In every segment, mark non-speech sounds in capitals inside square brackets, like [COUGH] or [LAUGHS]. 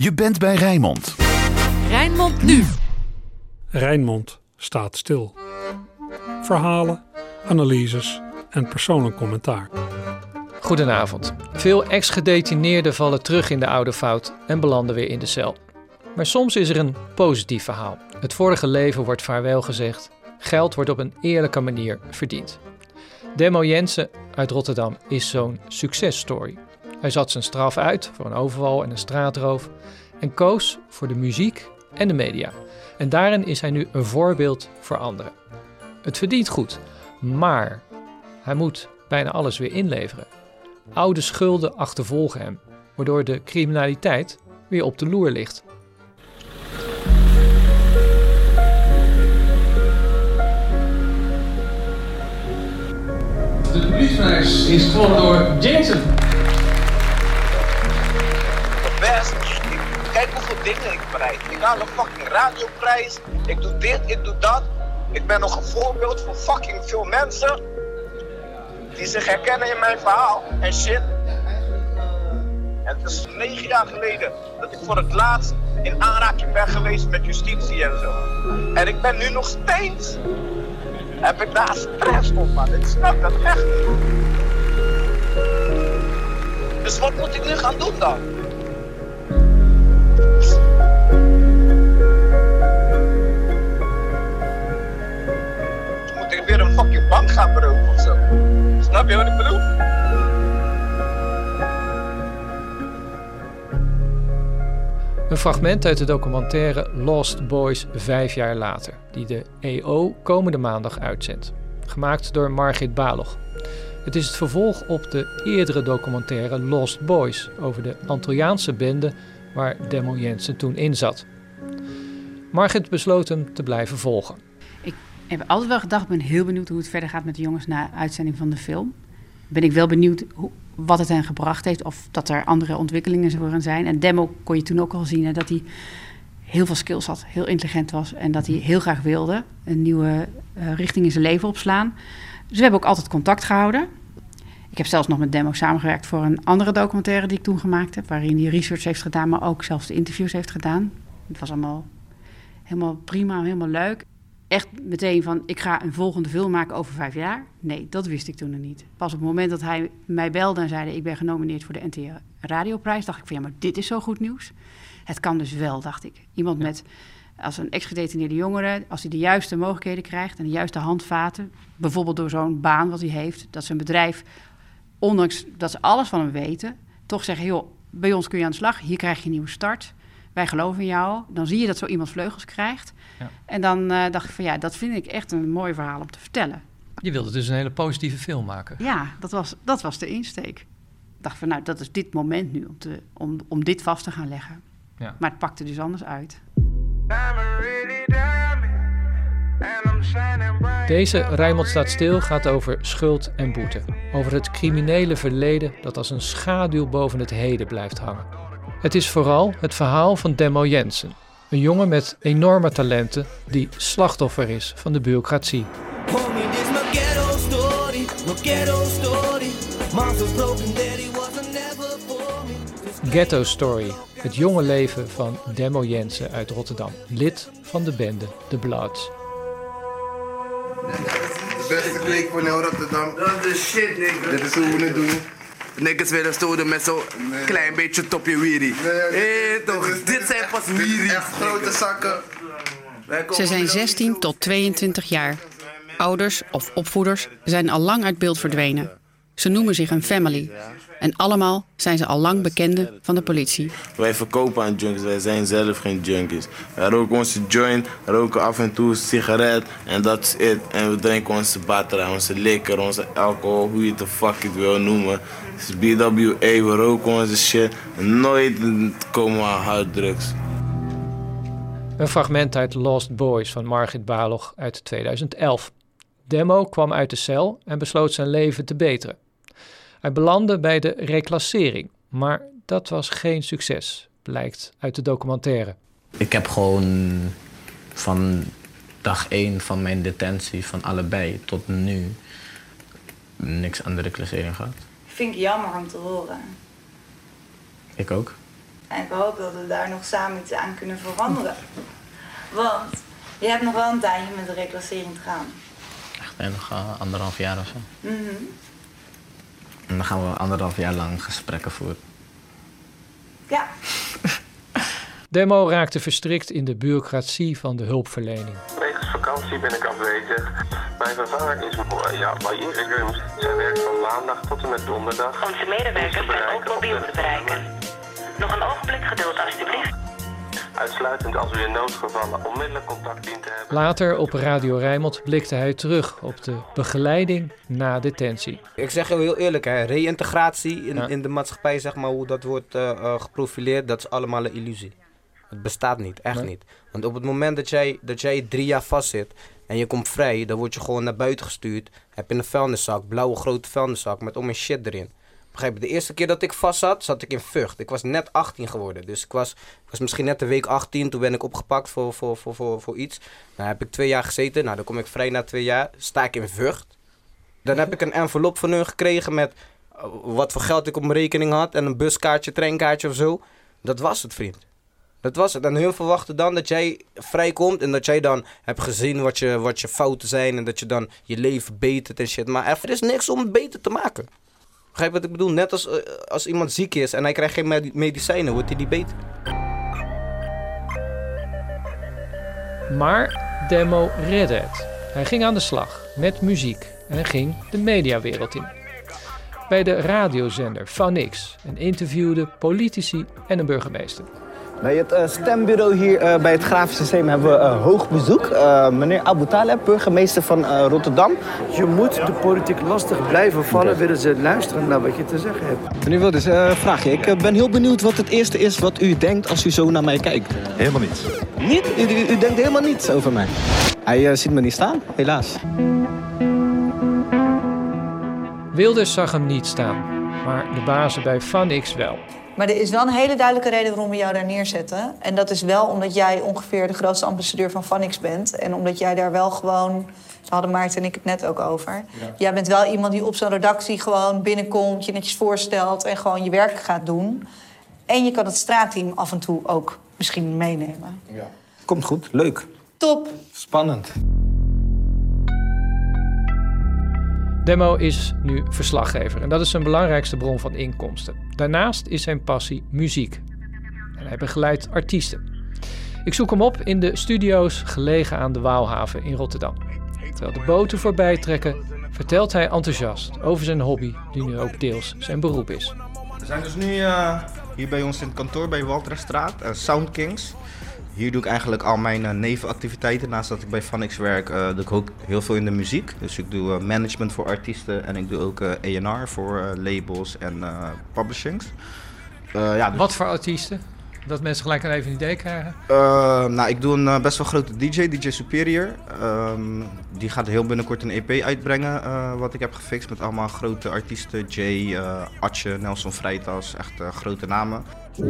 Je bent bij Rijnmond. Rijnmond nu. Rijnmond staat stil. Verhalen, analyses en persoonlijk commentaar. Goedenavond. Veel ex-gedetineerden vallen terug in de oude fout en belanden weer in de cel. Maar soms is er een positief verhaal. Het vorige leven wordt vaarwel gezegd. Geld wordt op een eerlijke manier verdiend. Demo Jensen uit Rotterdam is zo'n successtory. Hij zat zijn straf uit voor een overval en een straatroof en koos voor de muziek en de media. En daarin is hij nu een voorbeeld voor anderen. Het verdient goed, maar hij moet bijna alles weer inleveren. Oude schulden achtervolgen hem, waardoor de criminaliteit weer op de loer ligt. De publieksprijs is gewonnen door Jensen. Ik haal een fucking radioprijs. Ik doe dit, ik doe dat. Ik ben nog een voorbeeld voor fucking veel mensen. Die zich herkennen in mijn verhaal en shit. En het is negen jaar geleden dat ik voor het laatst in aanraking ben geweest met justitie en zo. En ik ben nu nog steeds. Heb ik daar stress op, man. Ik snap dat echt niet. Dus wat moet ik nu gaan doen dan? Een fucking bank gaan beroven of zo. Snap je wat ik bedoel? Een fragment uit de documentaire Lost Boys vijf jaar later, die de EO komende maandag uitzendt. Gemaakt door Margit Balog. Het is het vervolg op de eerdere documentaire Lost Boys over de Antilliaanse bende waar Demo Jensen toen in zat. Margit besloot hem te blijven volgen. Ik heb altijd wel gedacht, ik ben heel benieuwd hoe het verder gaat met de jongens na uitzending van de film. Ben ik wel benieuwd hoe, wat het hen gebracht heeft of dat er andere ontwikkelingen zullen zijn. En Demo kon je toen ook al zien hè, dat hij heel veel skills had, heel intelligent was en dat hij heel graag wilde een nieuwe uh, richting in zijn leven opslaan. Dus we hebben ook altijd contact gehouden. Ik heb zelfs nog met Demo samengewerkt voor een andere documentaire die ik toen gemaakt heb, waarin hij research heeft gedaan, maar ook zelfs de interviews heeft gedaan. Het was allemaal helemaal prima, helemaal leuk. Echt meteen van, ik ga een volgende film maken over vijf jaar. Nee, dat wist ik toen nog niet. Pas op het moment dat hij mij belde en zei, ik ben genomineerd voor de NTR Radioprijs, dacht ik van, ja, maar dit is zo goed nieuws. Het kan dus wel, dacht ik. Iemand met, als een ex-gedetineerde jongere, als hij de juiste mogelijkheden krijgt en de juiste handvaten, bijvoorbeeld door zo'n baan wat hij heeft, dat zijn bedrijf, ondanks dat ze alles van hem weten, toch zeggen, joh, bij ons kun je aan de slag, hier krijg je een nieuwe start wij geloven in jou. Dan zie je dat zo iemand vleugels krijgt. Ja. En dan uh, dacht ik van ja, dat vind ik echt een mooi verhaal om te vertellen. Je wilde dus een hele positieve film maken. Ja, dat was, dat was de insteek. Ik dacht van nou, dat is dit moment nu om, te, om, om dit vast te gaan leggen. Ja. Maar het pakte dus anders uit. Deze Rijmond staat stil gaat over schuld en boete. Over het criminele verleden dat als een schaduw boven het heden blijft hangen. Het is vooral het verhaal van Demo Jensen, een jongen met enorme talenten die slachtoffer is van de bureaucratie. Ghetto Story, het jonge leven van Demo Jensen uit Rotterdam, lid van de bende The Bloods. De beste kweek van heel Rotterdam. Dat is shit, nigga. Dit is hoe we het doen. Niks willen stoten met zo'n nee. klein beetje topje wiri. Nee, hey, toch, dit, dit zijn pas wiri. Echt grote zakken. Ze zijn 16 tot 22 jaar. Ouders of opvoeders zijn al lang uit beeld verdwenen. Ze noemen zich een family. En allemaal zijn ze al lang bekenden van de politie. Wij verkopen aan junkies, wij zijn zelf geen junkies. Wij roken onze joint, roken af en toe een sigaret en dat is het. En we drinken onze batra, onze liquor, onze alcohol, hoe je het de fuck het wil noemen. Het is BWA, we roken onze shit. Nooit komen we aan harddrugs. Een fragment uit Lost Boys van Margit Balog uit 2011. Demo kwam uit de cel en besloot zijn leven te beteren. Hij belandde bij de reclassering, maar dat was geen succes, blijkt uit de documentaire. Ik heb gewoon van dag één van mijn detentie, van allebei tot nu, niks aan de reclassering gehad. Vind ik jammer om te horen. Ik ook. En ik hoop dat we daar nog samen iets aan kunnen veranderen. Want je hebt nog wel een tijdje met de reclassering te gaan. Echt nog anderhalf jaar of zo. Mhm. En dan gaan we anderhalf jaar lang gesprekken voeren. Ja, [LAUGHS] Demo raakte verstrikt in de bureaucratie van de hulpverlening. Wegens vakantie ben ik afwezig. Mijn vervanger is ja, barrière Zij werkt van maandag tot en met donderdag. Onze medewerkers zijn ook mobiel te bereiken. Nog een ogenblik geduld alstublieft. Uitsluitend als u in noodgevallen onmiddellijk contact dient te hebben. Later op Radio Rijnmond blikte hij terug op de begeleiding na detentie. Ik zeg je heel eerlijk, hè, reïntegratie in, Ja. in de maatschappij, zeg maar, hoe dat wordt eh, eh, geprofileerd, dat is allemaal een illusie. Het bestaat niet, echt Nee. niet. Want op het moment dat jij, dat jij drie jaar vastzit en je komt vrij, dan word je gewoon naar buiten gestuurd. Heb je een vuilniszak, blauwe grote vuilniszak met om mijn shit erin. Begrijp je? De eerste keer dat ik vast zat, zat ik in Vught. Ik was net 18 geworden. Dus ik was, was misschien net de week 18. Toen ben ik opgepakt voor, voor, voor, voor, voor iets. Nou heb ik twee jaar gezeten. Nou, dan kom ik vrij na twee jaar. Sta ik in Vught. Dan heb ik een envelop van hun gekregen met uh, wat voor geld ik op mijn rekening had. En een buskaartje, treinkaartje of zo. Dat was het, vriend. Dat was het. En hun verwachten dan dat jij vrijkomt en dat jij dan hebt gezien wat je, wat je fouten zijn. En dat je dan je leven betert en shit. Maar er is niks om het beter te maken. Begrijp wat ik bedoel? Net als, eh, als iemand ziek is en hij krijgt geen medi- medicijnen, wordt hij niet beter. Maar Demo redde het. Hij ging aan de slag met muziek en ging de mediawereld in. Bij de radiozender Van X en interviewde politici en een burgemeester. Bij het eh, stembureau hier eh, bij het Grafisch Systeem hebben we eh, hoog bezoek. Eh, meneer Abu Taleb, burgemeester van eh, Rotterdam. Je moet de politiek lastig blijven vallen, willen ze luisteren naar wat je te zeggen hebt. Meneer Wilders, eh vraag je. Ik ben heel benieuwd wat het eerste is wat u denkt als u zo naar mij kijkt. Helemaal niets. Niet? U, u, u denkt helemaal niets over mij? Hij ziet me niet staan, helaas. Wilders zag hem niet staan, maar de bazen bij Van X wel. Maar er is wel een hele duidelijke reden waarom we jou daar neerzetten. En dat is wel omdat jij ongeveer de grootste ambassadeur van Vanix bent. En omdat jij daar wel gewoon... Daar hadden Maarten en ik het net ook over. Jij bent wel iemand die op zo'n redactie gewoon binnenkomt... je netjes voorstelt en gewoon je werk gaat doen. En je kan het straatteam af en toe ook misschien meenemen. Komt goed, leuk. Top! Spannend. Demo is nu verslaggever en dat is zijn belangrijkste bron van inkomsten. Daarnaast is zijn passie muziek. En hij begeleidt artiesten. Ik zoek hem op in de studio's gelegen aan de Waalhaven in Rotterdam. Terwijl de boten voorbij trekken, vertelt hij enthousiast over zijn hobby, die nu ook deels zijn beroep is. We zijn dus nu eh, hier bij ons in het kantoor bij Walterstraat, eh, Sound Kings. Hier doe ik eigenlijk al mijn eh, nevenactiviteiten. Naast dat ik bij Vanix werk, eh, doe ik ook heel veel in de muziek. Dus ik doe eh, management voor artiesten en ik doe ook A&R voor labels en publishings. Ja, dus- Wat voor artiesten? Dat mensen gelijk een even een idee krijgen. Nou, ik doe een best wel grote DJ, DJ Superior. Ehm, die gaat heel binnenkort een EP uitbrengen, wat ik heb gefixt met allemaal grote artiesten. Jay, Atje, Nelson Vrijtas, echt grote namen. En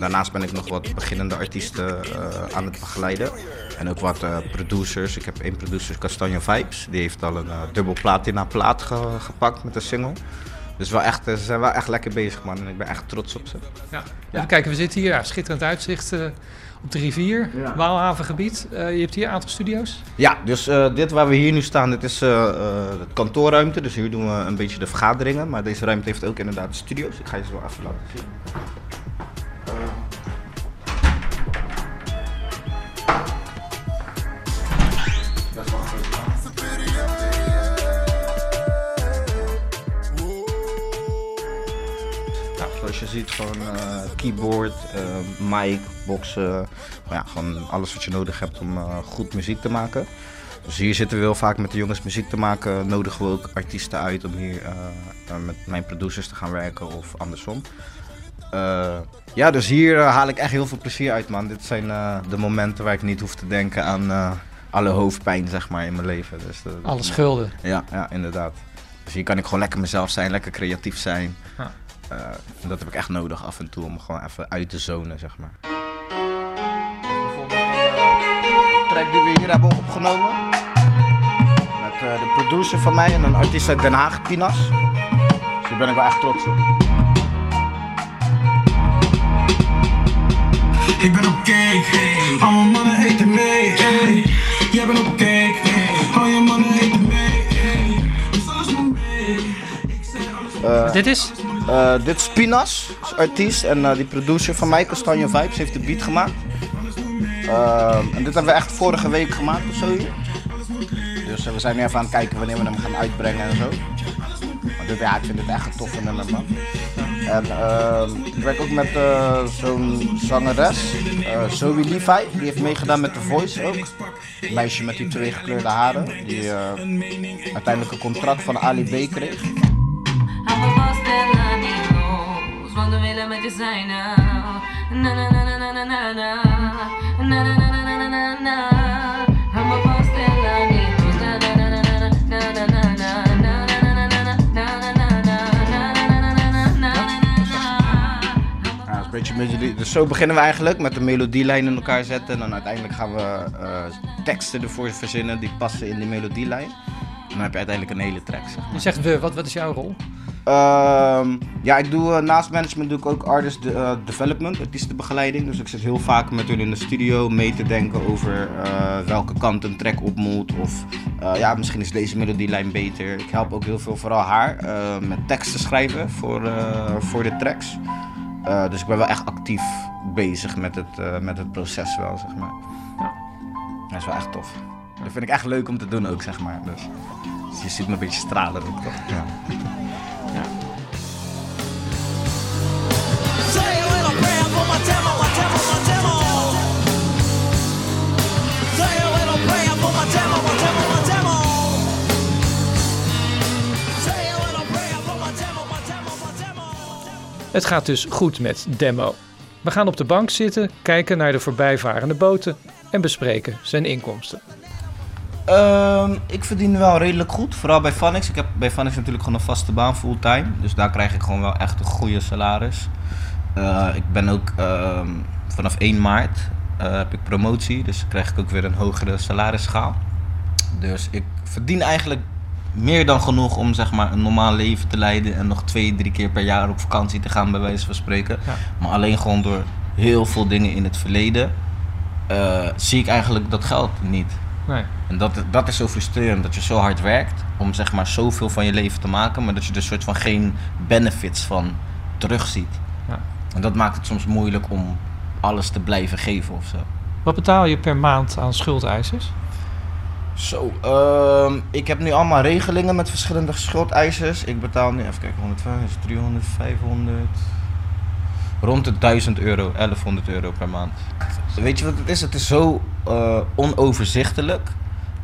daarnaast ben ik nog wat beginnende artiesten eh, aan het begeleiden. En ook wat eh, producers. Ik heb één producer, Castanje Vibes. Die heeft al een eh, dubbel platina plaat ge- gepakt met een single. Dus wel echt, ze zijn wel echt lekker bezig, man. En ik ben echt trots op ze. Ja. Even kijken, we zitten hier, ja, schitterend uitzicht op de rivier, Ja. Waalhavengebied. Eh, je hebt hier een aantal studio's. Ja, dus eh, dit waar we hier nu staan, dit is eh, het kantoorruimte. Dus hier doen we een beetje de vergaderingen. Maar deze ruimte heeft ook inderdaad studio's. Ik ga je ze wel even laten zien. Ziet, gewoon eh, keyboard, eh, mic, boxen. ja, gewoon alles wat je nodig hebt om eh, goed muziek te maken. Dus hier zitten we heel vaak met de jongens muziek te maken. Nodigen we ook artiesten uit om hier met mijn producers te gaan werken of andersom. Ja, dus hier haal ik echt heel veel plezier uit, man. Dit zijn de momenten waar ik niet hoef te denken aan alle hoofdpijn, zeg maar, in mijn leven. Dus, Alle schulden. Ja, ja, inderdaad. Dus hier kan ik gewoon lekker mezelf zijn, lekker creatief zijn. Ja. Eh, en dat heb ik echt nodig af en toe om gewoon even uit te zonen, zeg maar. track die we hier hebben opgenomen. Met eh, de producer van mij en een artiest uit Den Haag, Pinas. Dus daar ben ik wel echt trots op. Ik ben op cake, al mijn mannen eten mee. Hey. Jij bent op cake, al je mannen eten mee. Hey. Dus alles moet mee. Eh, Dit is? Eh, dit is Pinas, is artiest. En eh, die producer van mij, Castanje Vibes, heeft de beat gemaakt. Eh, en dit hebben we echt vorige week gemaakt of zo. Dus we zijn nu even aan het kijken wanneer we hem gaan uitbrengen en zo. Maar dit, ja, ik vind dit echt een toffe nummer, man. En ehm, ik werk ook met zo'n zangeres, Zoe Levi. Die heeft meegedaan met The Voice ook. Een meisje met die twee gekleurde haren. Die uiteindelijk een contract van Ali B kreeg. Want de willen met je zijn nou. Na. Dus zo beginnen we eigenlijk met de melodielijn in elkaar zetten. En dan uiteindelijk gaan we eh, teksten ervoor verzinnen die passen in die melodielijn. En dan heb je uiteindelijk een hele track. Zeg maar. Zegt we, wat, wat is jouw rol? Ehm, ja, ik doe eh, naast management doe ik ook artist de- eh, development, artiestenbegeleiding. Dus ik zit heel vaak met hun in de studio mee te denken over eh, welke kant een track op moet. Of eh, ja, misschien is deze melodielijn beter. Ik help ook heel veel, vooral haar, eh, met teksten schrijven voor, eh, voor de tracks. Eh, dus ik ben wel echt actief bezig met het, eh, met het proces wel, zeg maar. Dat is wel echt tof. Dat vind ik echt leuk om te doen ook, zeg maar. Dus, dus je ziet me een beetje stralen ook, toch? Ja. [LAUGHS] Het gaat dus goed met Demo. We gaan op de bank zitten, kijken naar de voorbijvarende boten en bespreken zijn inkomsten. Ehm, ik verdien wel redelijk goed, vooral bij Vanix. Ik heb bij Vanix natuurlijk gewoon een vaste baan fulltime. Dus daar krijg ik gewoon wel echt een goede salaris. Eh, ik ben ook ehm, vanaf 1 maart eh, heb ik promotie, dus krijg ik ook weer een hogere salarisschaal. Dus ik verdien eigenlijk meer dan genoeg om zeg maar een normaal leven te leiden en nog twee, drie keer per jaar op vakantie te gaan, bij wijze van spreken. Ja. Maar alleen gewoon door heel veel dingen in het verleden eh, zie ik eigenlijk dat geld niet. Nee. En dat, dat is zo frustrerend, dat je zo hard werkt om zeg maar zoveel van je leven te maken, maar dat je er soort van geen benefits van terugziet. Ja. En dat maakt het soms moeilijk om alles te blijven geven of zo. Wat betaal je per maand aan schuldeisers? Zo, ehm, ik heb nu allemaal regelingen met verschillende schuldeisers. Ik betaal nu, even kijken, 150, 300, 500. Rond de 1000 euro, 1100 euro per maand. Weet je wat het is? Het is zo eh, onoverzichtelijk.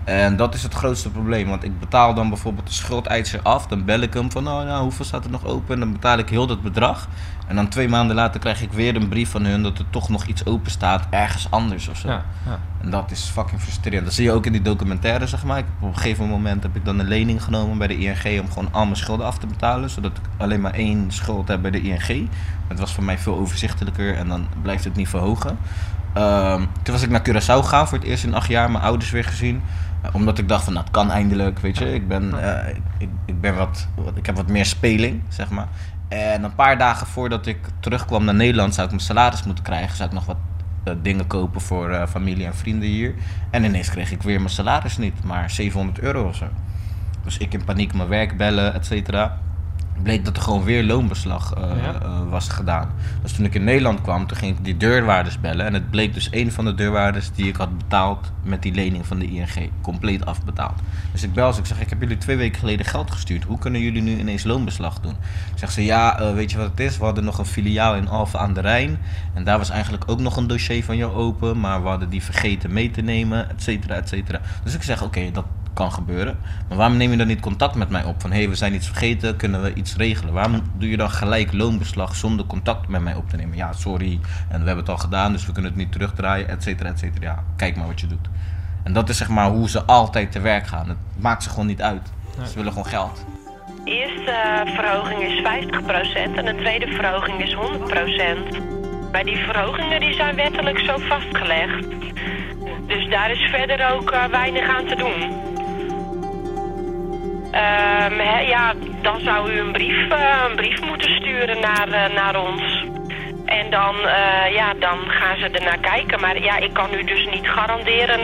En dat is het grootste probleem. Want ik betaal dan bijvoorbeeld de schuldeiser af. Dan bel ik hem van, nou, nou hoeveel staat er nog open? En dan betaal ik heel dat bedrag. En dan twee maanden later krijg ik weer een brief van hun dat er toch nog iets open staat ergens anders of zo. Ja, ja. En dat is fucking frustrerend. Dat zie je ook in die documentaire, zeg maar. Ik, op een gegeven moment heb ik dan een lening genomen bij de ING om gewoon al mijn schulden af te betalen. Zodat ik alleen maar één schuld heb bij de ING. Het was voor mij veel overzichtelijker en dan blijft het niet verhogen. Ehm, toen was ik naar Curaçao gegaan voor het eerst in acht jaar. Mijn ouders weer gezien. Eh, omdat ik dacht van, nou, het kan eindelijk, weet je. Ik, ben, eh, ik, ik, ik ben wat, wat, ik heb wat meer speling, zeg maar. En een paar dagen voordat ik terugkwam naar Nederland, zou ik mijn salaris moeten krijgen. Zou ik nog wat eh, dingen kopen voor eh, familie en vrienden hier. En ineens kreeg ik weer mijn salaris niet, maar 700 euro of zo. Dus ik in paniek mijn werk bellen, et cetera. Bleek dat er gewoon weer loonbeslag eh, Ja. eh, was gedaan. Dus toen ik in Nederland kwam, toen ging ik die deurwaarders bellen. En het bleek dus een van de deurwaarders die ik had betaald met die lening van de ING. Compleet afbetaald. Dus ik bel ze, ik zeg, ik heb jullie twee weken geleden geld gestuurd. Hoe kunnen jullie nu ineens loonbeslag doen? Zegt ze, ja, eh, weet je wat het is? We hadden nog een filiaal in Alphen aan de Rijn. En daar was eigenlijk ook nog een dossier van jou open. Maar we hadden die vergeten mee te nemen, et cetera, et cetera. Dus ik zeg, oké, dat kan gebeuren. Maar waarom neem je dan niet contact met mij op? Van hé, hey, we zijn iets vergeten, kunnen we iets regelen? Waarom doe je dan gelijk loonbeslag zonder contact met mij op te nemen? Ja, sorry, en we hebben het al gedaan, dus we kunnen het niet terugdraaien, et cetera, et cetera. Ja, kijk maar wat je doet. En dat is zeg maar hoe ze altijd te werk gaan. Het maakt ze gewoon niet uit. Ze willen gewoon geld. De eerste eh, verhoging is 50% en de tweede verhoging is 100%. Maar die verhogingen die zijn wettelijk zo vastgelegd. Dus daar is verder ook eh, weinig aan te doen. Hè, ja, dan zou u een brief, eh, een brief moeten sturen naar, eh, naar ons. En dan, eh, ja, dan gaan ze er naar kijken. Maar ja, ik kan u dus niet garanderen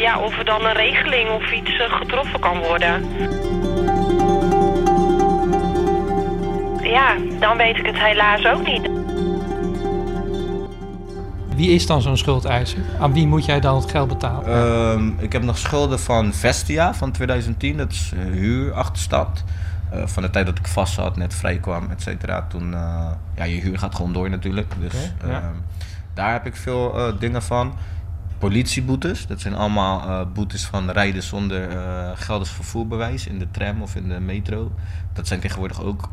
ja, of er dan een regeling of iets getroffen kan worden. Ja, dan weet ik het helaas ook niet. Wie is dan zo'n schuldeiser? Aan wie moet jij dan het geld betalen? Ehm, ik heb nog schulden van Vestia van 2010, dat is uh, huurachterstand. Eh, van de tijd dat ik vast zat, net vrij kwam, et cetera. Toen, eh, ja, je huur gaat gewoon door natuurlijk. Dus ja. ehm, daar heb ik veel eh, dingen van. Politieboetes, dat zijn allemaal eh, boetes van rijden zonder eh geldig vervoerbewijs in de tram of in de metro. Dat zijn tegenwoordig ook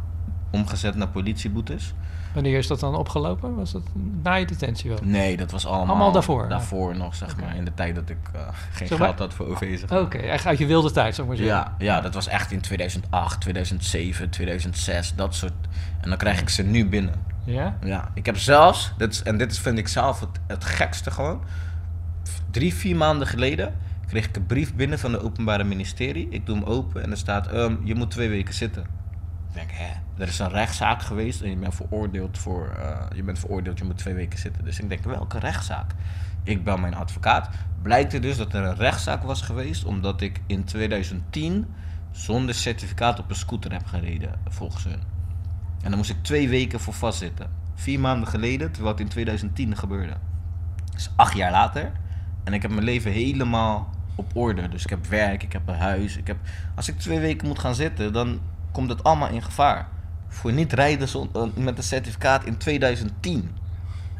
omgezet naar politieboetes. Wanneer is dat dan opgelopen? Was dat na je detentie wel? Nee, dat was allemaal, Allemaal daarvoor? Daarvoor nog, zeg maar. In de tijd dat ik eh, geen Zeg maar- geld had voor OV. zeg Oké, echt uit je wilde tijd, zou ik maar zeggen. Ja, ja, dat was echt in 2008, 2007, 2006, dat soort. En dan krijg ik ze nu binnen. Ja? Ja, ik heb zelfs, dit is, en dit is, vind ik zelf het, het gekste gewoon. Drie, vier maanden geleden kreeg ik een brief binnen van het Openbare Ministerie. Ik doe hem open en er staat: ehm, Je moet twee weken zitten. Denk, hè? Er is een rechtszaak geweest en je bent veroordeeld voor. eh, je bent veroordeeld, je moet twee weken zitten. Dus ik denk, welke rechtszaak? Ik bel mijn advocaat. Blijkt er dus dat er een rechtszaak was geweest omdat ik in 2010 zonder certificaat op een scooter heb gereden, volgens hun. En dan moest ik twee weken voor vastzitten. Vier maanden geleden, terwijl het in 2010 gebeurde. Dus acht jaar later. En ik heb mijn leven helemaal op orde. Dus ik heb werk, ik heb een huis. Ik heb... Als ik twee weken moet gaan zitten, dan komt het allemaal in gevaar. Voor niet rijden eh, met een certificaat in 2010.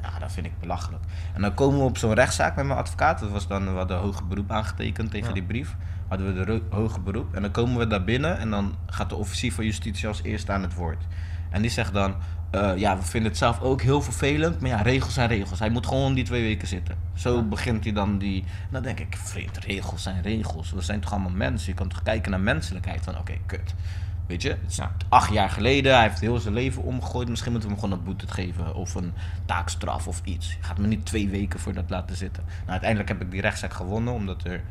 Ja, dat vind ik belachelijk. En dan komen we op zo'n rechtszaak met mijn advocaat. Dat was dan, we hadden hoge beroep aangetekend tegen Ja. die brief. Hadden we de hoge beroep. En dan komen we daar binnen en dan gaat de officier van justitie als eerste aan het woord. En die zegt dan, eh, ja, we vinden het zelf ook heel vervelend. Maar ja, regels zijn regels. Hij moet gewoon die twee weken zitten. Zo begint hij dan die... Dan denk ik, vreemd, regels zijn regels. We zijn toch allemaal mensen. Je kan toch kijken naar menselijkheid. Van, oké, kut. Weet je, het is acht jaar geleden. Hij heeft heel zijn leven omgegooid. Misschien moeten we hem gewoon een boete geven. Of een taakstraf of iets. Je gaat me niet twee weken voor dat laten zitten. Nou, uiteindelijk heb ik die rechtszaak gewonnen. Omdat, er,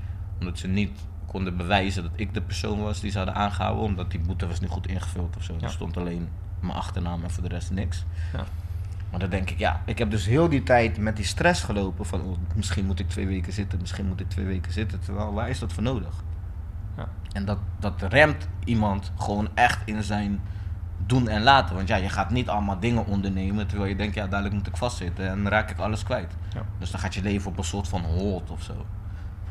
omdat ze niet konden bewijzen dat ik de persoon was die ze hadden aangehouden. Omdat die boete was niet goed ingevuld of zo. Ja. Er stond alleen mijn achternaam en voor de rest niks. Ja. Maar dan denk ik, ja, ik heb dus heel die tijd met die stress gelopen van oh, misschien moet ik twee weken zitten, misschien moet ik twee weken zitten. Terwijl, waar is dat voor nodig? Ja. En dat, dat remt iemand gewoon echt in zijn doen en laten. Want ja, je gaat niet allemaal dingen ondernemen terwijl je denkt, ja, dadelijk moet ik vastzitten en dan raak ik alles kwijt. Ja. Dus dan gaat je leven op een soort van hold of zo.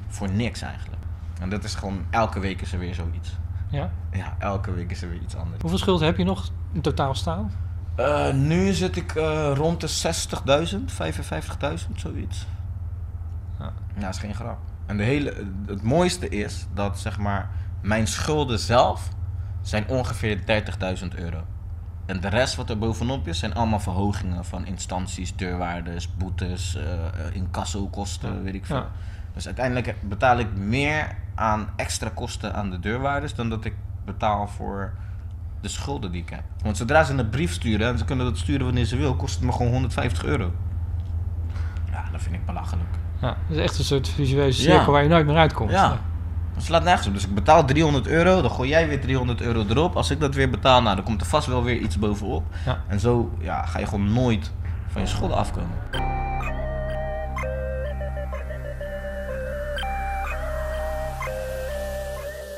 Voor niks eigenlijk. En dat is gewoon, elke week is er weer zoiets. Ja? Ja, elke week is er weer iets anders. Hoeveel schulden heb je nog in totaal staan? Eh, nu zit ik eh, rond de 60.000, 55.000, zoiets. Ja. Ja, dat is geen grap. En de hele, het mooiste is dat zeg maar, mijn schulden zelf zijn ongeveer 30.000 euro. En de rest wat er bovenop is, zijn allemaal verhogingen van instanties, deurwaarders, boetes, eh, incassokosten, weet ik veel. Ja. Dus uiteindelijk betaal ik meer aan extra kosten aan de deurwaarders dan dat ik betaal voor de schulden die ik heb. Want zodra ze een brief sturen en ze kunnen dat sturen wanneer ze wil, kost het me gewoon 150 euro. Ja, dat vind ik belachelijk. Ja, dat is echt een soort visueuze cirkel Ja. waar je nooit meer uitkomt. Ja. Dat slaat nergens op. Dus ik betaal 300 euro, dan gooi jij weer 300 euro erop. Als ik dat weer betaal, nou, dan komt er vast wel weer iets bovenop. Ja. En zo ja, ga je gewoon nooit van je schulden afkomen.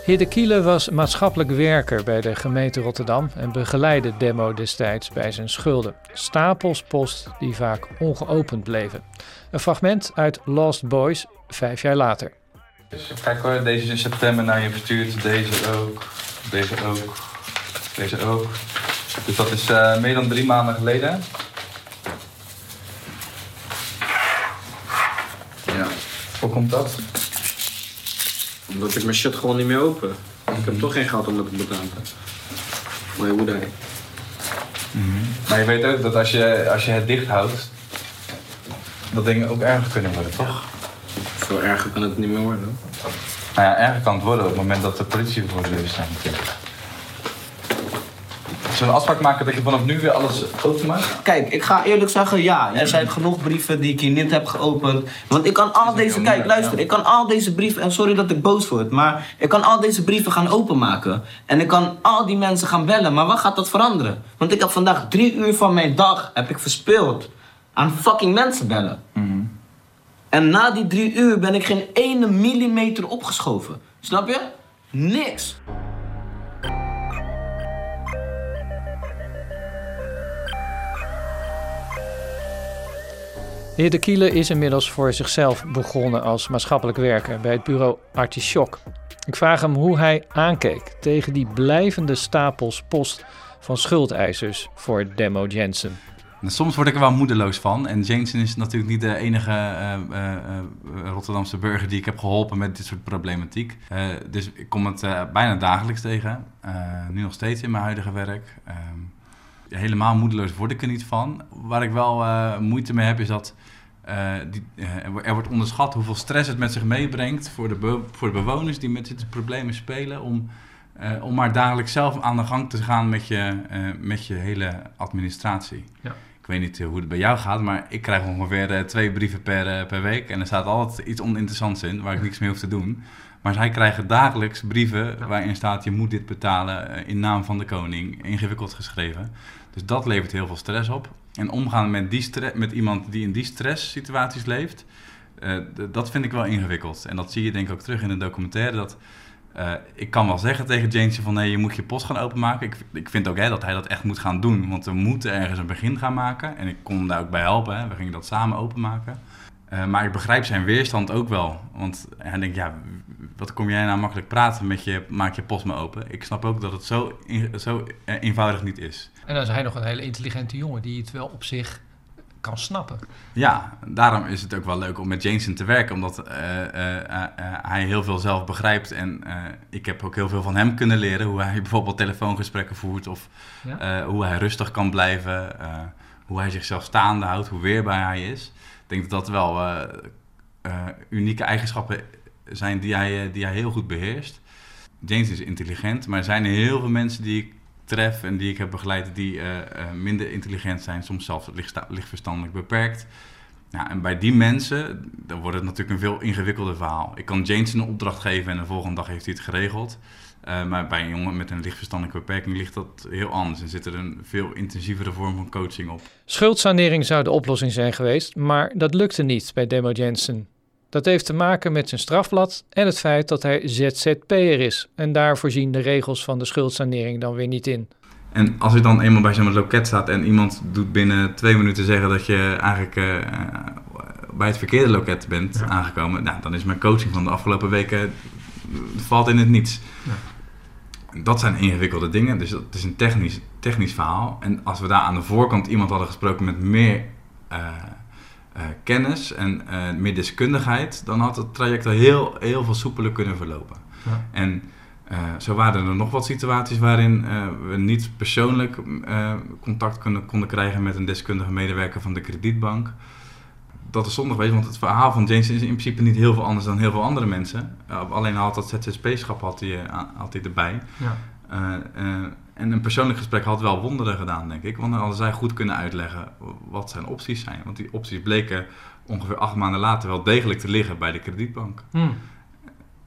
Hidde Kiele was maatschappelijk werker bij de gemeente Rotterdam en begeleidde Demo destijds bij zijn schulden. Stapels post die vaak ongeopend bleven. Een fragment uit Lost Boys, vijf jaar later. Dus kijk hoor, deze is in september naar je verstuurd, deze ook, deze ook, deze ook. Dus dat is eh, meer dan drie maanden geleden. Ja. Hoe komt dat? Omdat ik mijn shit gewoon niet meer open. Ik heb toch geen geld om het te betalen. Maar hoe dan? Maar je weet ook dat als je, als je het dicht houdt, dat dingen ook erger kunnen worden, toch? Veel erger kan het niet meer worden. Nou ja, erger kan het worden op het moment dat de politie voor de deur staat natuurlijk. Zullen we een afspraak maken dat je vanaf nu weer alles openmaakt? Kijk, ik ga eerlijk zeggen, ja, er zijn genoeg brieven die ik hier niet heb geopend. Want ik kan al deze, kijk, luister, ik kan al deze brieven, en sorry dat ik boos word, maar ik kan al deze brieven gaan openmaken. En ik kan al die mensen gaan bellen, maar wat gaat dat veranderen? Want ik heb vandaag drie uur van mijn dag heb ik verspild aan fucking mensen bellen. En na die drie uur ben ik geen ene millimeter opgeschoven. Snap je? Niks. De heer De Kiele is inmiddels voor zichzelf begonnen als maatschappelijk werker bij het bureau Artichok. Ik vraag hem hoe hij aankeek tegen die blijvende stapels post van schuldeisers voor Demo Jensen. Nou, Soms word ik er wel moedeloos van. En Jameson is natuurlijk niet de enige eh, eh, eh, Rotterdamse burger die ik heb geholpen met dit soort problematiek. Dus ik kom het bijna dagelijks tegen. Nu nog steeds in mijn huidige werk. Ehm, helemaal moedeloos word ik er niet van. Waar ik wel eh, moeite mee heb is dat eh, die, eh, er wordt onderschat hoeveel stress het met zich meebrengt voor de, be- voor de bewoners die met dit problemen spelen. Om, om maar dagelijks zelf aan de gang te gaan met je, met je hele administratie. Ja. Ik weet niet hoe het bij jou gaat, maar ik krijg ongeveer twee brieven per, per week. En er staat altijd iets oninteressants in waar ik niks mee hoef te doen. Maar zij krijgen dagelijks brieven waarin staat: je moet dit betalen eh, in naam van de koning. Ingewikkeld geschreven. Dus dat levert heel veel stress op. En omgaan met, die met iemand die in die stresssituaties leeft, eh, dat vind ik wel ingewikkeld. En dat zie je denk ik ook terug in de documentaire. Dat, eh, ik kan wel zeggen tegen James van nee, je moet je post gaan openmaken. Ik, ik vind ook hè, dat hij dat echt moet gaan doen. Want we moeten ergens een begin gaan maken. En ik kon hem daar ook bij helpen. Hè. We gingen dat samen openmaken. Eh, maar ik begrijp zijn weerstand ook wel. Want hij denkt, ja, wat kom jij nou makkelijk praten met je, maak je post maar open. Ik snap ook dat het zo, in- zo eh, eenvoudig niet is. En dan is hij nog een hele intelligente jongen die het wel op zich kan snappen. Ja, daarom is het ook wel leuk om met Jameson te werken, omdat eh, hij heel veel zelf begrijpt. En ik heb ook heel veel van hem kunnen leren, hoe hij bijvoorbeeld telefoongesprekken voert, of Ja. hoe hij rustig kan blijven, hoe hij zichzelf staande houdt, hoe weerbaar hij is. Ik denk dat dat wel eh, eh, unieke eigenschappen zijn die hij, eh, die hij heel goed beheerst. James is intelligent, maar er zijn heel veel mensen die ik tref en die ik heb begeleid die minder intelligent zijn, soms zelfs lichtverstandelijk beperkt. En bij die mensen, dan wordt het natuurlijk een veel ingewikkelder verhaal. Ik kan James een opdracht geven en de volgende dag heeft hij het geregeld. Eh, maar bij een jongen met een lichtverstandelijke beperking ligt dat heel anders en zit er een veel intensievere vorm van coaching op. Schuldsanering zou de oplossing zijn geweest, maar dat lukte niet bij Demo Jensen. Dat heeft te maken met zijn strafblad en het feit dat hij ZZP'er is. En daar voorzien de regels van de schuldsanering dan weer niet in. En als je dan eenmaal bij zo'n loket staat en iemand doet binnen twee minuten zeggen dat je eigenlijk eh, bij het verkeerde loket bent aangekomen, nou, dan is mijn coaching van de afgelopen weken eh, valt in het niets. Dat zijn ingewikkelde dingen, dus dat is een technisch, technisch verhaal. En als we daar aan de voorkant iemand hadden gesproken met meer eh, eh, kennis en eh, meer deskundigheid, dan had het traject er heel, heel veel soepeler kunnen verlopen. Ja. En zo waren er nog wat situaties waarin we niet persoonlijk contact kunnen, konden krijgen met een deskundige medewerker van de kredietbank. Dat is zonde geweest, want het verhaal van James is in principe niet heel veel anders dan heel veel andere mensen. Alleen had dat ZZP-schap had hij, eh, had hij erbij. Ja. Eh, eh, en een persoonlijk gesprek had wel wonderen gedaan, denk ik. Want dan hadden zij goed kunnen uitleggen wat zijn opties zijn. Want die opties bleken ongeveer acht maanden later wel degelijk te liggen bij de kredietbank. Hmm.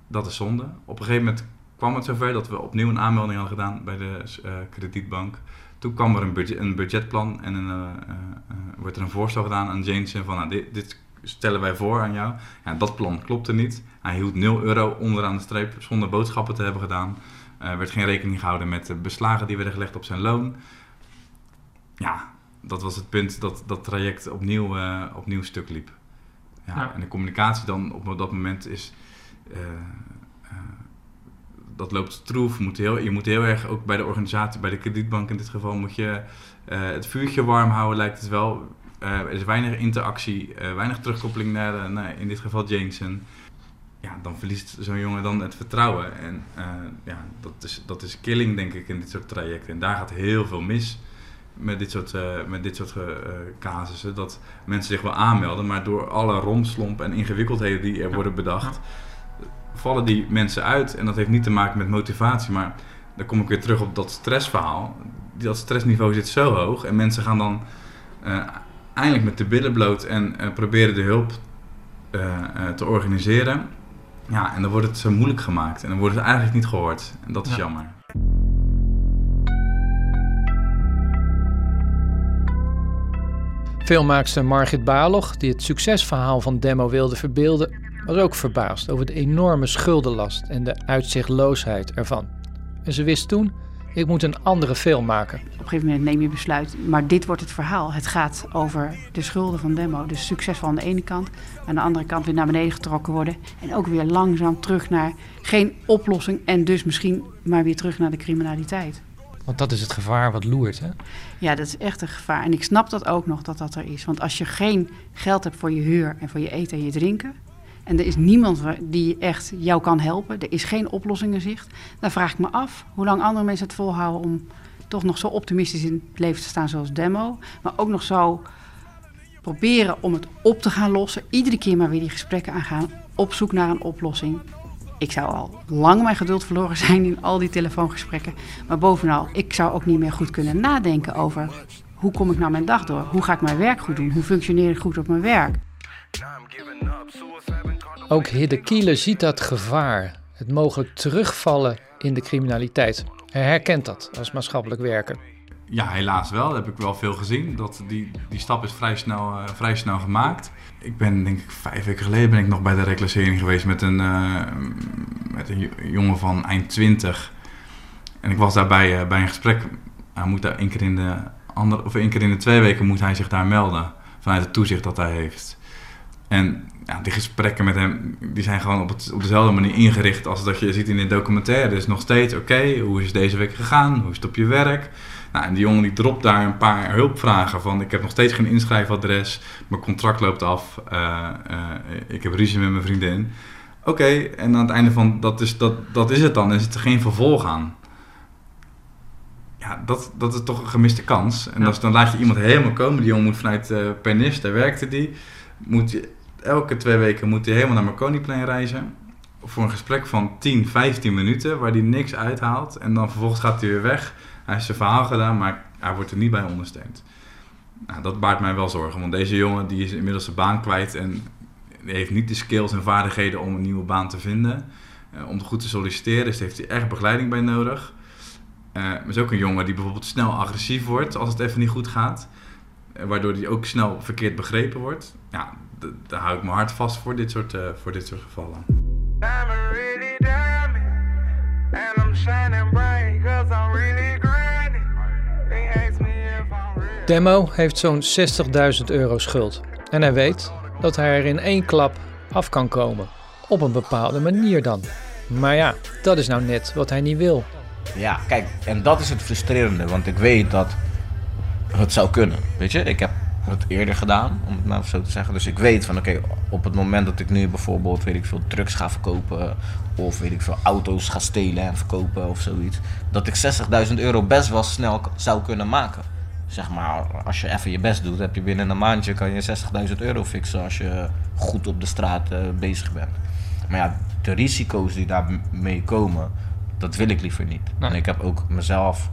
Dat is zonde. Op een gegeven moment kwam het zover dat we opnieuw een aanmelding hadden gedaan bij de kredietbank. Toen kwam er een, budget, een budgetplan en een, eh, eh, eh, wordt er een voorstel gedaan aan Jameson van nou, dit, dit stellen wij voor aan jou. Ja, dat plan klopte niet. Hij hield 0 euro onderaan de streep zonder boodschappen te hebben gedaan. Er werd geen rekening gehouden met de beslagen die werden gelegd op zijn loon. Ja, dat was het punt dat dat traject opnieuw, opnieuw stuk liep. Ja, Ja. En de communicatie dan op dat moment is... dat loopt stroef. Moet heel, je moet heel erg ook bij de organisatie, bij de kredietbank in dit geval, moet je eh, het vuurtje warm houden, lijkt het wel. Eh, er is weinig interactie, eh, weinig terugkoppeling naar, in dit geval Jameson. Ja, dan verliest zo'n jongen dan het vertrouwen. En ja, dat is, dat is killing, denk ik, in dit soort trajecten. En daar gaat heel veel mis met dit soort, met dit soort casussen. Dat mensen zich wel aanmelden, maar door alle romslomp en ingewikkeldheden die er worden bedacht, vallen die mensen uit. En dat heeft niet te maken met motivatie, maar dan kom ik weer terug op dat stressverhaal. dat stressniveau zit zo hoog. En mensen gaan dan eh, eindelijk met de billen bloot en eh, proberen de hulp eh, te organiseren. Ja, en dan wordt het zo moeilijk gemaakt. En dan wordt het eigenlijk niet gehoord. En dat is Ja. jammer. Filmmaakster Margit Balog, die het succesverhaal van Demo wilde verbeelden, was ook verbaasd over de enorme schuldenlast en de uitzichtloosheid ervan. En ze wist toen, ik moet een andere film maken. Op een gegeven moment neem je besluit, maar dit wordt het verhaal. Het gaat over de schulden van Demo. Dus succesvol aan de ene kant, aan de andere kant weer naar beneden getrokken worden. En ook weer langzaam terug naar geen oplossing en dus misschien maar weer terug naar de criminaliteit. Want dat is het gevaar wat loert, hè? Ja, dat is echt een gevaar. En ik snap dat ook nog dat dat er is. Want als je geen geld hebt voor je huur en voor je eten en je drinken. En er is niemand die echt jou kan helpen. er is geen oplossing in zicht. dan vraag ik me af hoe lang andere mensen het volhouden. om toch nog zo optimistisch in het leven te staan zoals Demo. Maar ook nog zo proberen om het op te gaan lossen. Iedere keer maar weer die gesprekken aangaan. op zoek naar een oplossing. Ik zou al lang mijn geduld verloren zijn in al die telefoongesprekken. Maar bovenal, ik zou ook niet meer goed kunnen nadenken over hoe kom ik nou mijn dag door? Hoe ga ik mijn werk goed doen? Hoe functioneer ik goed op mijn werk? Ook Hidde Kiele ziet dat gevaar, het mogelijk terugvallen in de criminaliteit. Hij herkent dat als maatschappelijk werker. Ja, helaas wel. Dat heb ik wel veel gezien. Dat die, die stap is vrij snel, eh, vrij snel gemaakt. Ik ben denk ik vijf weken geleden ben ik nog bij de reclassering geweest met een, eh, met een jo- jongen van eind 20. En ik was daarbij bij een gesprek. Hij moet daar één keer in de andere, of één keer in de twee weken moet hij zich daar melden. Vanuit het toezicht dat hij heeft. En ja, die gesprekken met hem, die zijn gewoon op, het, op dezelfde manier ingericht als dat je ziet in de documentaire. Dus nog steeds, oké, hoe is het deze week gegaan? Hoe is het op je werk? Nou, en die jongen die dropt daar een paar hulpvragen van. Ik heb nog steeds geen inschrijfadres, mijn contract loopt af, eh, eh, ik heb ruzie met mijn vriendin. Oké, en aan het einde van dat is, dat, dat is het dan, er zit er geen vervolg aan. Ja, dat, dat is toch een gemiste kans. En dat is- dan laat je iemand helemaal komen. Die jongen moet vanuit eh Pernis, daar werkte die. Moet je, elke twee weken moet hij helemaal naar Marconiplein reizen. Voor een gesprek van 10, 15 minuten, waar hij niks uithaalt. En dan vervolgens gaat hij weer weg. Hij heeft zijn verhaal gedaan, maar hij wordt er niet bij ondersteund. Nou, dat baart mij wel zorgen, want deze jongen die is inmiddels zijn baan kwijt en heeft niet de skills en vaardigheden om een nieuwe baan te vinden. Eh, om goed te solliciteren, dus heeft hij echt begeleiding bij nodig. Eh, maar is ook een jongen die bijvoorbeeld snel agressief wordt als het even niet goed gaat. Eh, waardoor hij ook snel verkeerd begrepen wordt. Daar hou ik mijn hart vast voor dit soort, eh, voor dit soort gevallen. And I'm shining bright, cause I'm really grinding. They ask me if I'm real. Demo heeft zo'n 60.000 euro schuld. En hij weet dat hij er in één klap af kan komen. Op een bepaalde manier dan. Maar ja, dat is nou net wat hij niet wil. Ja, kijk, en dat is het frustrerende, want ik weet dat het zou kunnen. Weet je, ik heb het eerder gedaan, om het maar zo te zeggen. Dus ik weet van, oké, op het moment dat ik nu bijvoorbeeld, weet ik veel, drugs ga verkopen... of weet ik veel, auto's ga stelen en verkopen of zoiets... dat ik 60.000 euro best wel snel zou kunnen maken. Zeg maar, als je even je best doet, heb je binnen een maandje... kan je 60.000 euro fixen als je goed op de straat eh, bezig bent. Maar ja, de risico's die daarmee komen, dat wil ik liever niet. En ik heb ook mezelf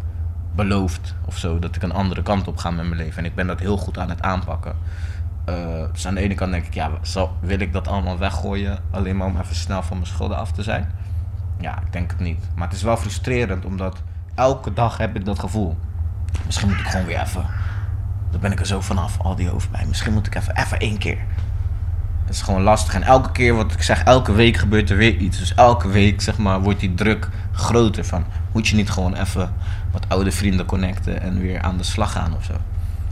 beloofd of zo dat ik een andere kant op ga met mijn leven. En ik ben dat heel goed aan het aanpakken. Eh, dus aan de ene kant denk ik, ja, zal, wil ik dat allemaal weggooien alleen maar om even snel van mijn schulden af te zijn? Ja, ik denk het niet. Maar het is wel frustrerend omdat elke dag heb ik dat gevoel. Misschien moet ik gewoon weer even. Dan ben ik er zo vanaf, al die hoofdpijn. Misschien moet ik even, even één keer. Het is gewoon lastig. En elke keer wat ik zeg, elke week gebeurt er weer iets. Dus elke week zeg maar, wordt die druk groter. Van, moet je niet gewoon even wat oude vrienden connecten en weer aan de slag gaan of zo?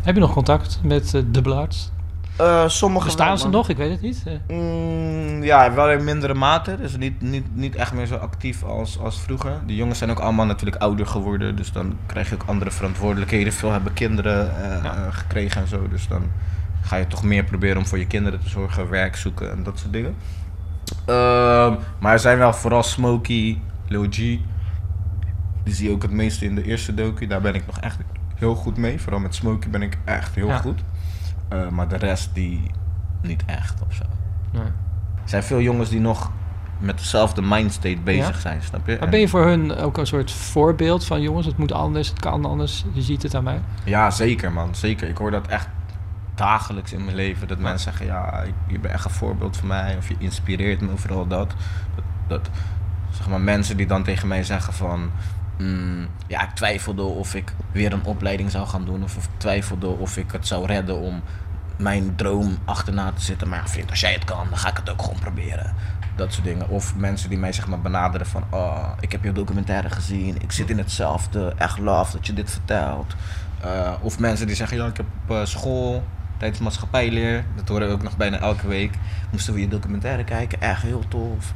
Heb je nog contact met uh, dubbelaars? Uh, sommige Bestaan wel, ze nog? Ik weet het niet. Eh, Mm, ja, wel in mindere mate. Dus niet, niet, niet echt meer zo actief als, als vroeger. Die jongens zijn ook allemaal natuurlijk ouder geworden. Dus dan krijg je ook andere verantwoordelijkheden. Veel hebben kinderen eh, eh, gekregen en zo. Dus dan ga je toch meer proberen om voor je kinderen te zorgen, werk zoeken en dat soort dingen. Ehm, maar er zijn wel vooral Smokey, Lil G. Die zie je ook het meeste in de eerste docu. Daar ben ik nog echt heel goed mee. Vooral met Smokey ben ik echt heel Ja. goed. Eh, maar de rest die niet echt of zo. Nee. Er zijn veel jongens die nog met dezelfde mindstate bezig Ja? zijn, snap je? Maar En- ben je voor hun ook een soort voorbeeld van jongens, het moet anders, het kan anders, je ziet het aan mij? Ja, zeker man, zeker. Ik hoor dat echt dagelijks in mijn leven. Dat mensen zeggen, ja, je bent echt een voorbeeld voor mij. Of je inspireert me, vooral dat. Dat, dat zeg maar, mensen die dan tegen mij zeggen van... mm, ja, ik twijfelde of ik weer een opleiding zou gaan doen. Of, ik twijfelde of ik het zou redden om mijn droom achterna te zitten. Maar ja, vriend, als jij het kan, dan ga ik het ook gewoon proberen. Dat soort dingen. Of mensen die mij zeg maar benaderen van... Oh, ik heb je documentaire gezien. Ik zit in hetzelfde. Echt love dat je dit vertelt. Uh, of mensen die zeggen, ja, ik heb op uh, school tijdens maatschappijleer, dat horen we ook nog bijna elke week, moesten we je documentaire kijken, echt heel tof.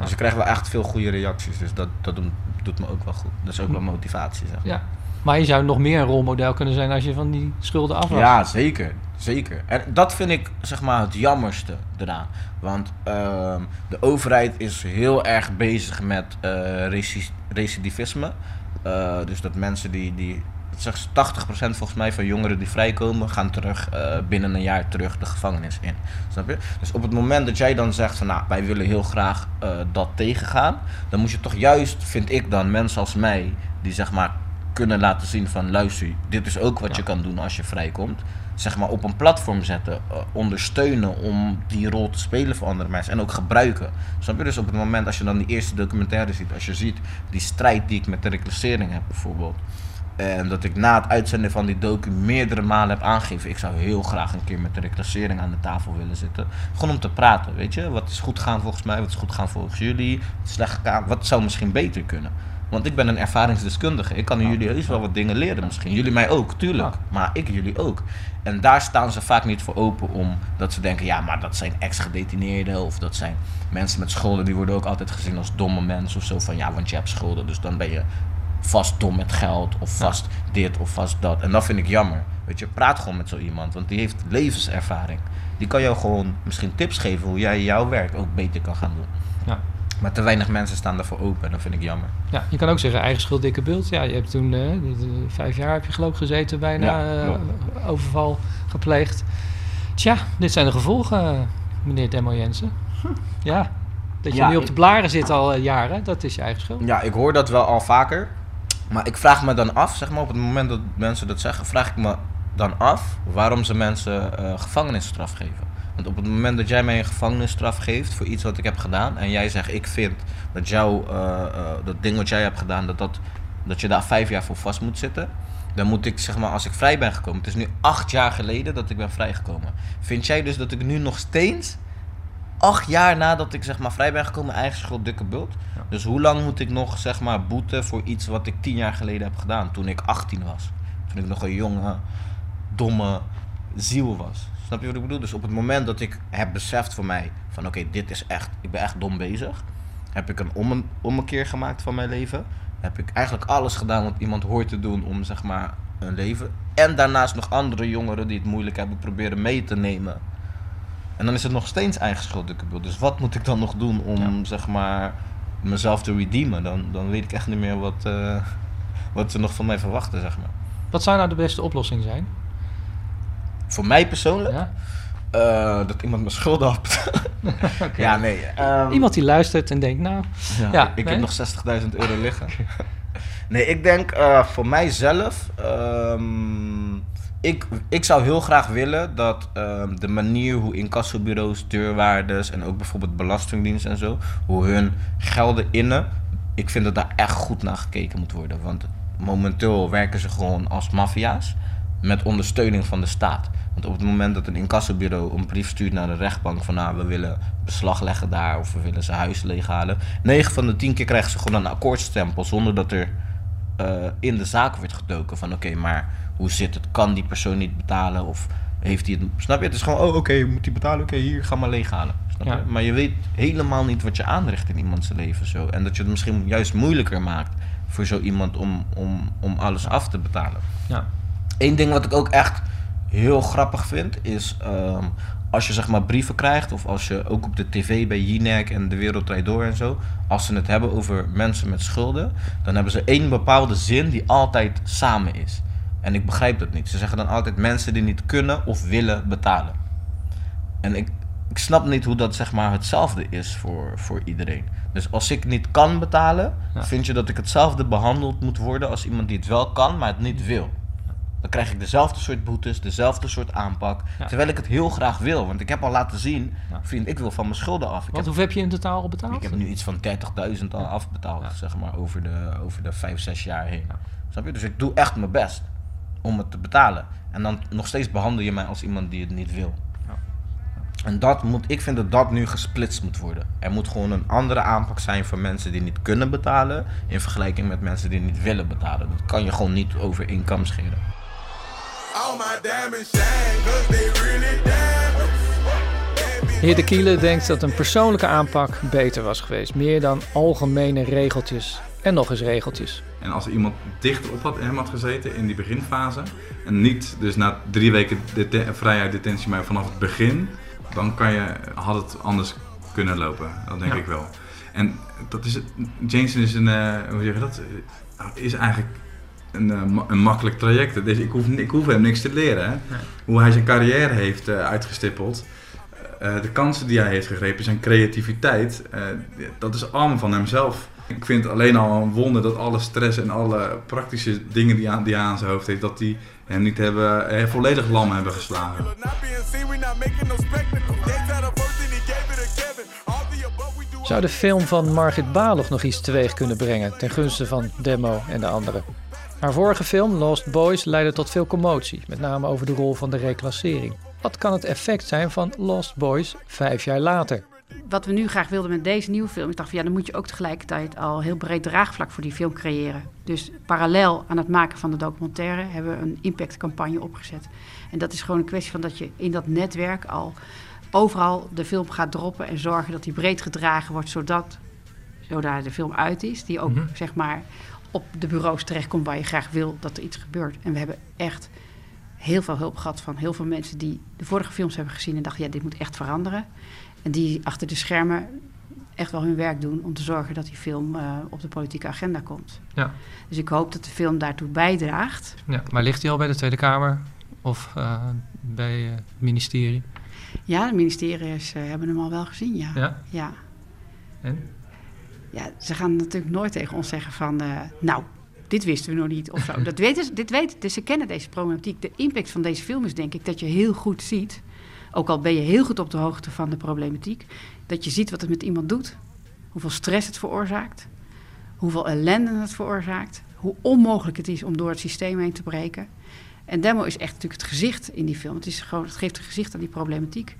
Dus ik krijg wel echt veel goede reacties, dus dat, dat doet, doet me ook wel goed. Dat is ook wel motivatie, zeg maar. Ja. Maar je zou nog meer een rolmodel kunnen zijn als je van die schulden af was. Ja, zeker. Zeker. En dat vind ik zeg maar het jammerste eraan. Want uh, de overheid is heel erg bezig met uh, recidivisme. Uh, dus dat mensen die, die zeg 80% volgens mij van jongeren die vrijkomen, gaan terug uh, binnen een jaar terug de gevangenis in. Snap je? Dus op het moment dat jij dan zegt van nou, wij willen heel graag uh, dat tegengaan, dan moet je toch juist, vind ik dan, mensen als mij, die zeg maar kunnen laten zien van luister, dit is ook wat ja. je kan doen als je vrijkomt. Zeg maar op een platform zetten, uh, ondersteunen om die rol te spelen voor andere mensen en ook gebruiken. Snap je? Dus op het moment als je dan die eerste documentaire ziet, als je ziet die strijd die ik met de reclassering heb bijvoorbeeld. En dat ik na het uitzenden van die docu meerdere malen heb aangegeven. Ik zou heel graag een keer met de reclassering aan de tafel willen zitten. Gewoon om te praten, weet je. Wat is goed gaan volgens mij, wat is goed gaan volgens jullie. Wat slecht gegaan, wat zou misschien beter kunnen. Want ik ben een ervaringsdeskundige. Ik kan jullie heus wel wat dingen leren misschien. Jullie mij ook, tuurlijk. Maar ik jullie ook. En daar staan ze vaak niet voor open om dat ze denken... ja, maar dat zijn ex-gedetineerden of dat zijn mensen met schulden... die worden ook altijd gezien als domme mensen of zo. Van ja, want je hebt schulden, dus dan ben je vast dom met geld of vast ja. dit of vast dat. En dat vind ik jammer. Weet je, praat gewoon met zo iemand, want die heeft levenservaring. Die kan jou gewoon misschien tips geven hoe jij jouw werk ook beter kan gaan doen. Ja. Maar te weinig mensen staan daarvoor open en dat vind ik jammer. Ja, je kan ook zeggen eigen schuld, dikke bult. Ja, je hebt toen uh, vijf jaar heb je geloof ik gezeten, bijna ja, uh, overval gepleegd. Tja, dit zijn de gevolgen, meneer Demo Jensen. Ja, dat je ja, nu op de blaren zit al uh, jaren, dat is je eigen schuld. Ja, ik hoor dat wel al vaker. Maar ik vraag me dan af, zeg maar, op het moment dat mensen dat zeggen, vraag ik me dan af waarom ze mensen uh, gevangenisstraf geven. Want op het moment dat jij mij een gevangenisstraf geeft voor iets wat ik heb gedaan en jij zegt ik vind dat jou, uh, uh, dat ding wat jij hebt gedaan, dat, dat, dat je daar vijf jaar voor vast moet zitten, dan moet ik zeg maar als ik vrij ben gekomen, het is nu acht jaar geleden dat ik ben vrijgekomen. Vind jij dus dat ik nu nog steeds acht jaar nadat ik zeg maar vrij ben gekomen, eigen schuld, dikke bult. Ja. Dus hoe lang moet ik nog zeg maar boeten voor iets wat ik tien jaar geleden heb gedaan, toen ik 18 was? Toen ik nog een jonge, domme ziel was. Snap je wat ik bedoel? Dus op het moment dat ik heb beseft voor mij van oké, okay, dit is echt, ik ben echt dom bezig. Heb ik een om, ommekeer gemaakt van mijn leven. Heb ik eigenlijk alles gedaan wat iemand hoort te doen om zeg maar een leven. En daarnaast nog andere jongeren die het moeilijk hebben proberen mee te nemen en dan is het nog steeds eigen schuld, Dus wat moet ik dan nog doen om, ja. zeg maar, mezelf te redeemen? Dan, dan weet ik echt niet meer wat, uh, wat ze nog van mij verwachten, zeg maar. Wat zou nou de beste oplossing zijn? Voor mij persoonlijk? Ja. Uh, dat iemand mijn schulden [LAUGHS] [LAUGHS] okay. Ja, nee. Um, iemand die luistert en denkt, nou... Ja, ja ik nee? heb nog 60.000 euro liggen. [LAUGHS] nee, ik denk uh, voor mijzelf... Um, ik, ik zou heel graag willen dat uh, de manier hoe incassobureaus, deurwaarders en ook bijvoorbeeld belastingdienst en zo, hoe hun gelden innen, ik vind dat daar echt goed naar gekeken moet worden. Want momenteel werken ze gewoon als maffia's met ondersteuning van de staat. Want op het moment dat een incassobureau een brief stuurt naar de rechtbank van nou, we willen beslag leggen daar of we willen zijn huis leeghalen, 9 van de 10 keer krijgen ze gewoon een akkoordstempel zonder dat er uh, in de zaak wordt gedoken van oké, maar hoe zit het? Kan die persoon niet betalen? Of heeft hij het... Snap je? Het is gewoon, oh oké, okay, moet hij betalen? Oké, okay, hier, ga maar leeghalen. Snap ja. je? Maar je weet helemaal niet wat je aanricht in iemands leven. Zo. En dat je het misschien juist moeilijker maakt voor zo iemand om, om, om alles af te betalen. Ja. Eén ding wat ik ook echt heel grappig vind, is um, als je zeg maar brieven krijgt, of als je ook op de tv bij Jinek en De Wereld Draait Door en zo, als ze het hebben over mensen met schulden, dan hebben ze één bepaalde zin die altijd samen is. En ik begrijp dat niet. Ze zeggen dan altijd mensen die niet kunnen of willen betalen. En ik, ik snap niet hoe dat zeg maar hetzelfde is voor, voor iedereen. Dus als ik niet kan betalen, Ja. vind je dat ik hetzelfde behandeld moet worden als iemand die het wel kan, maar het niet wil. Dan krijg ik dezelfde soort boetes, dezelfde soort aanpak. Terwijl ik het heel graag wil. Want ik heb al laten zien, vriend, ik wil van mijn schulden af. Ik Want heb, hoeveel heb je in totaal al betaald? ik heb nu iets van 30.000 al afbetaald, zeg maar, over de, over de 5, 6 jaar heen. Snap je? Dus ik doe echt mijn best om het te betalen. En dan nog steeds behandel je mij als iemand die het niet wil. En dat moet, ik vind dat dat nu gesplitst moet worden. Er moet gewoon een andere aanpak zijn voor mensen die niet kunnen betalen. In vergelijking met mensen die niet willen betalen. Dat kan je gewoon niet over inkomen scheren. Heer De Kiele denkt dat een persoonlijke aanpak beter was geweest. Meer dan algemene regeltjes en nog eens regeltjes. En als iemand dichter op had, hem had gezeten in die beginfase, en niet dus na drie weken dete- vrijheid detentie, maar vanaf het begin, dan kan je, had het anders kunnen lopen. Dat denk Ja. ik wel. En dat is, het- Jameson is een, eh, hoe zeg je dat, Eh, is eigenlijk een, eh, een makkelijk traject. Dus ik hoef, ik hoef hem niks te leren. Hè? Hoe hij zijn carrière heeft eh, uitgestippeld. Eh, de kansen die hij heeft gegrepen, zijn creativiteit, eh, dat is allemaal van hemzelf. Ik vind alleen al een wonder dat alle stress en alle praktische dingen die hij aan zijn hoofd heeft, dat die hem niet hebben, eh, volledig lam hebben geslagen. Zou de film van Margit Baloch nog iets teweeg kunnen brengen ten gunste van Demo en de anderen? Haar vorige film, Lost Boys, leidde tot veel commotie, met name over de rol van de reclassering. Wat kan het effect zijn van Lost Boys vijf jaar later? Wat we nu graag wilden met deze nieuwe film, ik dacht van ja, dan moet je ook tegelijkertijd al heel breed draagvlak voor die film creëren. Dus parallel aan het maken van de documentaire hebben we een impactcampagne opgezet. En dat is gewoon een kwestie van dat je in dat netwerk al overal de film gaat droppen en zorgen dat die breed gedragen wordt, zodat zodra de film uit is, die ook Mhm. zeg maar op de bureaus terechtkomt waar je graag wil dat er iets gebeurt. En we hebben echt heel veel hulp gehad van heel veel mensen die de vorige films hebben gezien en dachten, ja, dit moet echt veranderen. En die achter de schermen echt wel hun werk doen om te zorgen dat die film eh, op de politieke agenda komt. Ja. Dus ik hoop dat de film daartoe bijdraagt. Ja, maar ligt hij al bij de Tweede Kamer of eh, bij eh, het ministerie? Ja, de ministeries hebben hem al wel gezien, ja. Ja? ja. En? Ja, ze gaan natuurlijk nooit tegen ons zeggen van... nou, dit wisten we nog niet of zo. [LAUGHS] Dat weten ze, dit weten, dus ze kennen deze problematiek. De impact van deze film is denk ik dat je heel goed ziet... ook al ben je heel goed op de hoogte van de problematiek... dat je ziet wat het met iemand doet. Hoeveel stress het veroorzaakt. Hoeveel ellende het veroorzaakt. Hoe onmogelijk het is om door het systeem heen te breken. En Demo is echt natuurlijk het gezicht in die film. Het, is gewoon, het geeft een gezicht aan die problematiek.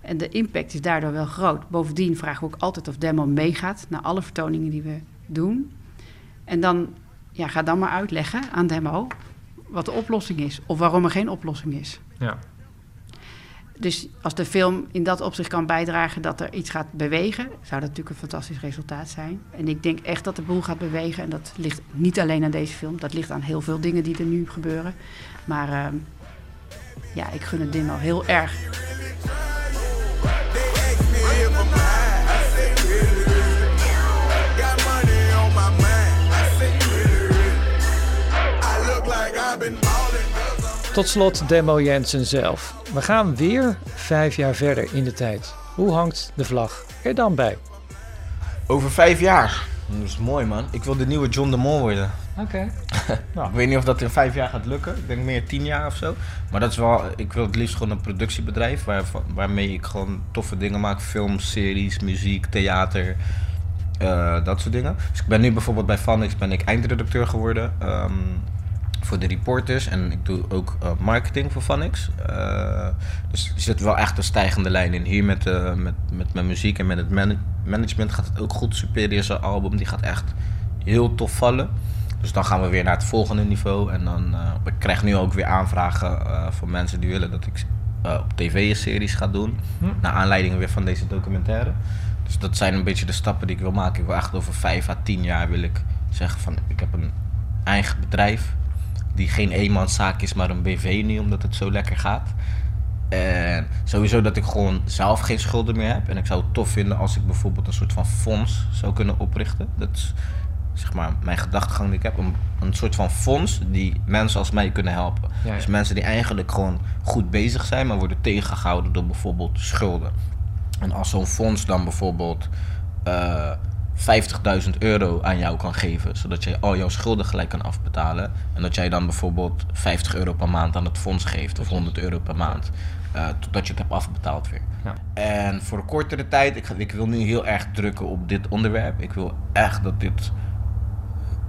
En de impact is daardoor wel groot. Bovendien vragen we ook altijd of Demo meegaat naar alle vertoningen die we doen. En dan ja, ga dan maar uitleggen aan Demo wat de oplossing is. Of waarom er geen oplossing is. Ja. Dus als de film in dat opzicht kan bijdragen dat er iets gaat bewegen, zou dat natuurlijk een fantastisch resultaat zijn. En ik denk echt dat de boel gaat bewegen. En dat ligt niet alleen aan deze film, dat ligt aan heel veel dingen die er nu gebeuren. Maar ehm, ja, ik gun het Demo heel erg. Tot slot Demo Jensen zelf. We gaan weer vijf jaar verder in de tijd. Hoe hangt de vlag er dan bij? Over vijf jaar. Dat is mooi man. Ik wil de nieuwe John de Mol worden. Oké. [LAUGHS] Ik weet niet of dat in vijf jaar gaat lukken. Ik denk meer tien jaar of zo. Maar dat is wel, ik wil het liefst gewoon een productiebedrijf waar, waarmee ik gewoon toffe dingen maak. Films, series, muziek, theater. eh, dat soort dingen. Dus ik ben nu bijvoorbeeld bij Vanix ben ik eindredacteur geworden. ehm, voor de reporters. En ik doe ook eh, marketing voor Vanix. Eh, dus er zit wel echt een stijgende lijn in. Hier met, eh, met, met mijn muziek en met het man- management gaat het ook goed. Superior's album die gaat echt heel tof vallen. Dus dan gaan we weer naar het volgende niveau. En dan ik krijg nu ook weer aanvragen voor mensen die willen dat ik op tv een series ga doen. Hm. Naar aanleiding weer van deze documentaire. Dus dat zijn een beetje de stappen die ik wil maken. Ik wil echt over vijf à tien jaar wil ik zeggen van ik heb een eigen bedrijf. Die geen eenmanszaak is, maar een BV nu, omdat het zo lekker gaat. En sowieso dat ik gewoon zelf geen schulden meer heb. En ik zou het tof vinden als ik bijvoorbeeld een soort van fonds zou kunnen oprichten. Dat is zeg maar mijn gedachtegang die ik heb. Een, een soort van fonds die mensen als mij kunnen helpen. Ja, ja. Dus mensen die eigenlijk gewoon goed bezig zijn, maar worden tegengehouden door bijvoorbeeld schulden. En als zo'n fonds dan bijvoorbeeld eh 50.000 euro aan jou kan geven, zodat jij al jouw schulden gelijk kan afbetalen. En dat jij dan bijvoorbeeld 50 euro per maand aan het fonds geeft, of 100 euro per maand, eh, totdat je het hebt afbetaald weer. Ja. En voor een kortere tijd, ik, ga- ik wil nu heel erg drukken op dit onderwerp. Ik wil echt dat dit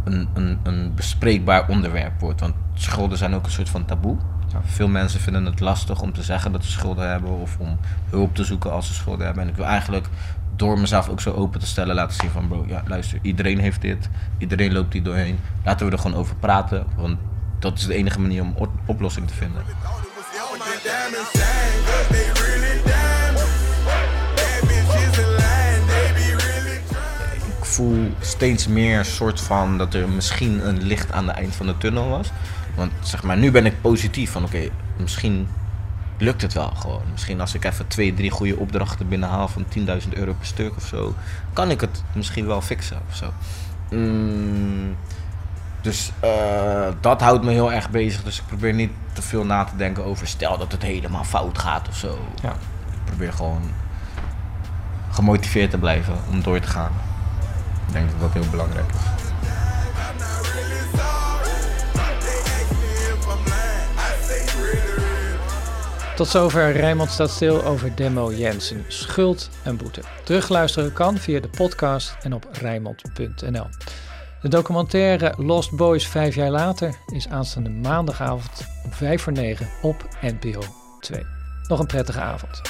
een, een, een bespreekbaar onderwerp wordt. Want schulden zijn ook een soort van taboe. Veel mensen vinden het lastig om te zeggen dat ze schulden hebben of om hulp te zoeken als ze schulden hebben. En ik wil eigenlijk door mezelf ook zo open te stellen laten zien van bro, ja luister, iedereen heeft dit, iedereen loopt hier doorheen. Laten we er gewoon over praten, want dat is de enige manier om op- oplossing te vinden. Ik voel steeds meer soort van dat er misschien een licht aan het eind van de tunnel was. Want zeg maar, nu ben ik positief van oké, misschien lukt het wel gewoon. Misschien als ik even twee, drie goede opdrachten binnenhaal van 10.000 euro per stuk of zo, kan ik het misschien wel fixen of zo. Mm, dus eh, dat houdt me heel erg bezig. Dus ik probeer niet te veel na te denken over stel dat het helemaal fout gaat of zo. Ja. Ik probeer gewoon gemotiveerd te blijven om door te gaan. Ik denk dat dat heel belangrijk is. Tot zover Rijnmond staat stil over Demo Jensen, schuld en boete. Terugluisteren kan via de podcast en op rijnmond.nl. De documentaire Lost Boys vijf jaar later is aanstaande maandagavond om vijf voor negen op NPO 2. Nog een prettige avond.